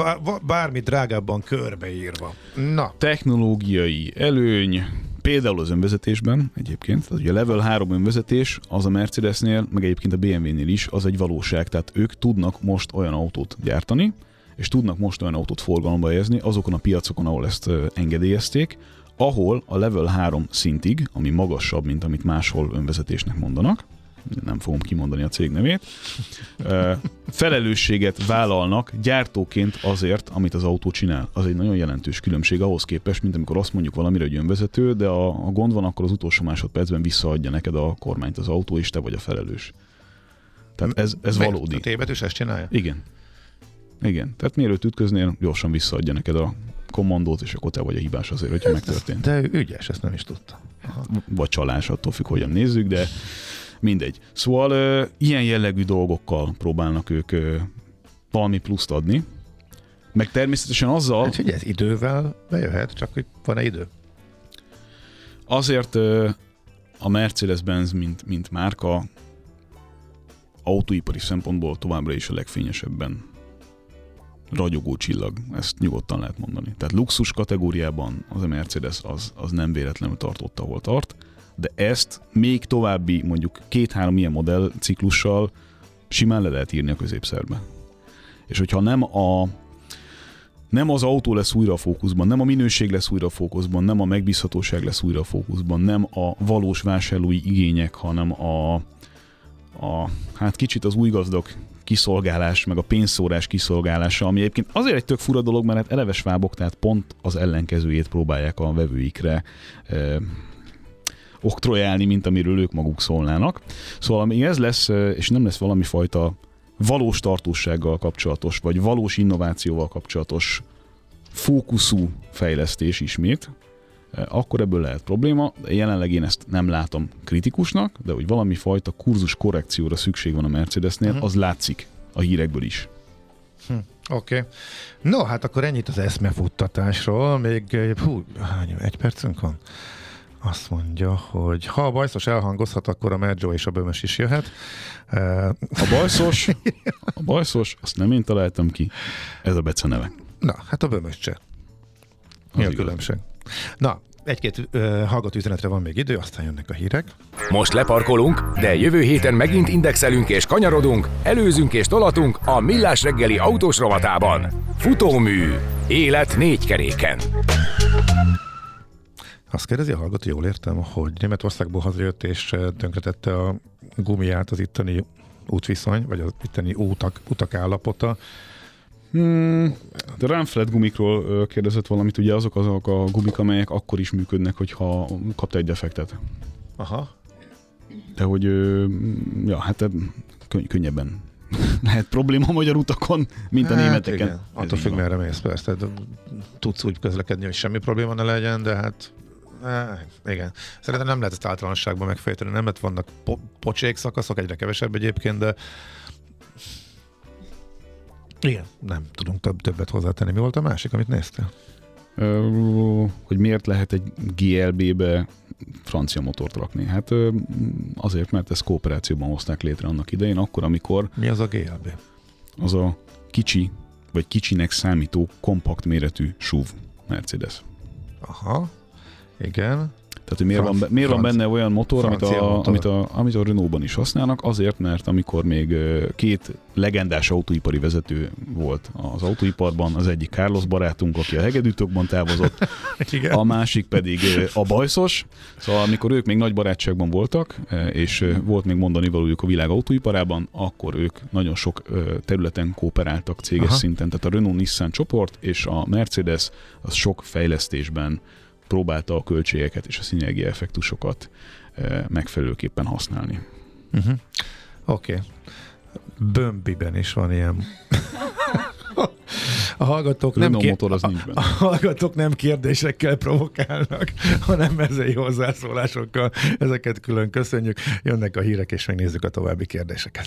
[SPEAKER 1] bármi drágábban körbeírva. Na.
[SPEAKER 2] Technológiai előny, Például az önvezetésben egyébként, tehát ugye a level 3 önvezetés az a Mercedesnél, meg egyébként a BMW-nél is, az egy valóság, tehát ők tudnak most olyan autót gyártani, és tudnak most olyan autót forgalomba helyezni azokon a piacokon, ahol ezt engedélyezték, ahol a level 3 szintig, ami magasabb, mint amit máshol önvezetésnek mondanak, nem fogom kimondani a cég nevét, felelősséget vállalnak gyártóként azért, amit az autó csinál. Az egy nagyon jelentős különbség ahhoz képest, mint amikor azt mondjuk valamire, hogy önvezető, de a, a gond van, akkor az utolsó másodpercben visszaadja neked a kormányt az autó, és te vagy a felelős. Tehát ez, ez valódi. A
[SPEAKER 1] tévedés ezt csinálja?
[SPEAKER 2] Igen. Igen. Tehát mielőtt ütköznél, gyorsan visszaadja neked a kommandót, és akkor te vagy a hibás azért, hogyha megtörtént.
[SPEAKER 1] De ügyes, ezt nem is tudta.
[SPEAKER 2] Vagy csalás, attól függ, hogyan nézzük, de Mindegy. Szóval ö, ilyen jellegű dolgokkal próbálnak ők ö, valami pluszt adni, meg természetesen azzal...
[SPEAKER 1] Hát, ez idővel bejöhet, csak hogy van-e idő?
[SPEAKER 2] Azért ö, a Mercedes-Benz, mint, mint márka, autóipari szempontból továbbra is a legfényesebben ragyogó csillag, ezt nyugodtan lehet mondani. Tehát luxus kategóriában az a Mercedes az, az nem véletlenül tartott, ahol tart de ezt még további mondjuk két-három ilyen modell ciklussal simán le lehet írni a középszerbe. És hogyha nem a nem az autó lesz újra a fókuszban, nem a minőség lesz újra a fókuszban, nem a megbízhatóság lesz újra a fókuszban, nem a valós vásárlói igények, hanem a, a hát kicsit az új gazdag kiszolgálás, meg a pénzszórás kiszolgálása, ami egyébként azért egy tök fura dolog, mert hát eleves vábok, tehát pont az ellenkezőjét próbálják a vevőikre oktrojálni, mint amiről ők maguk szólnának. Szóval amíg ez lesz, és nem lesz valami fajta valós tartósággal kapcsolatos, vagy valós innovációval kapcsolatos fókuszú fejlesztés ismét, akkor ebből lehet probléma, jelenleg én ezt nem látom kritikusnak, de hogy valami fajta kurzus korrekcióra szükség van a Mercedesnél, uh-huh. az látszik a hírekből is.
[SPEAKER 1] Hm, Oké. Okay. No, hát akkor ennyit az eszmefuttatásról. Még hú, hány, egy percünk van? Azt mondja, hogy ha a bajszos elhangozhat, akkor a Merjo és a bömös is jöhet.
[SPEAKER 2] A bajszos, a bajszos, azt nem én találtam ki, ez a Bece neve.
[SPEAKER 1] Na, hát a bömös se. Mi a különbség? Na, egy-két hallgató üzenetre van még idő, aztán jönnek a hírek.
[SPEAKER 4] Most leparkolunk, de jövő héten megint indexelünk és kanyarodunk, előzünk és tolatunk a Millás reggeli autós rovatában. Futómű. Élet négy keréken.
[SPEAKER 1] Azt kérdezi a hallgató, jól értem, hogy Németországból hazajött és tönkretette a gumiát az itteni útviszony, vagy az itteni útak, utak állapota.
[SPEAKER 2] Hmm, de Ramflet gumikról kérdezett valamit, ugye azok azok a gumik, amelyek akkor is működnek, hogyha kapta egy defektet.
[SPEAKER 1] Aha.
[SPEAKER 2] De hogy, ja, hát könny- könnyebben lehet probléma a magyar utakon, mint a hát, németeken. Igen.
[SPEAKER 1] Attól függ, merre mész, persze. Tudsz úgy közlekedni, hogy semmi probléma ne legyen, de hát Hát, igen. Szerintem nem lehet ezt általánosságban megfejteni. Nem lehet vannak po- pocsék szakaszok, egyre kevesebb egyébként, de igen, nem tudunk több, többet hozzátenni. Mi volt a másik, amit néztél?
[SPEAKER 2] hogy miért lehet egy GLB-be francia motort rakni? Hát azért, mert ezt kooperációban hozták létre annak idején, akkor, amikor...
[SPEAKER 1] Mi az a GLB?
[SPEAKER 2] Az a kicsi, vagy kicsinek számító, kompakt méretű SUV Mercedes.
[SPEAKER 1] Aha, igen.
[SPEAKER 2] Tehát, hogy miért, Franc, van, miért van benne olyan motor, amit a, motor. Amit, a, amit a Renault-ban is használnak? Azért, mert amikor még két legendás autóipari vezető volt az autóiparban, az egyik Carlos barátunk, aki a hegedűtokban távozott, Igen. a másik pedig a bajszos. Szóval amikor ők még nagy barátságban voltak, és volt még mondani valójuk a világ autóiparában, akkor ők nagyon sok területen kooperáltak céges Aha. szinten. Tehát a Renault-Nissan csoport és a Mercedes az sok fejlesztésben próbálta a költségeket és a szinergia effektusokat eh, megfelelőképpen használni.
[SPEAKER 1] Uh-huh. Oké. Okay. Bömbiben is van ilyen. A hallgatók, nem
[SPEAKER 2] kér... motor az nincs
[SPEAKER 1] benne. a hallgatók nem kérdésekkel provokálnak, hanem mezei hozzászólásokkal. Ezeket külön köszönjük. Jönnek a hírek, és megnézzük a további kérdéseket.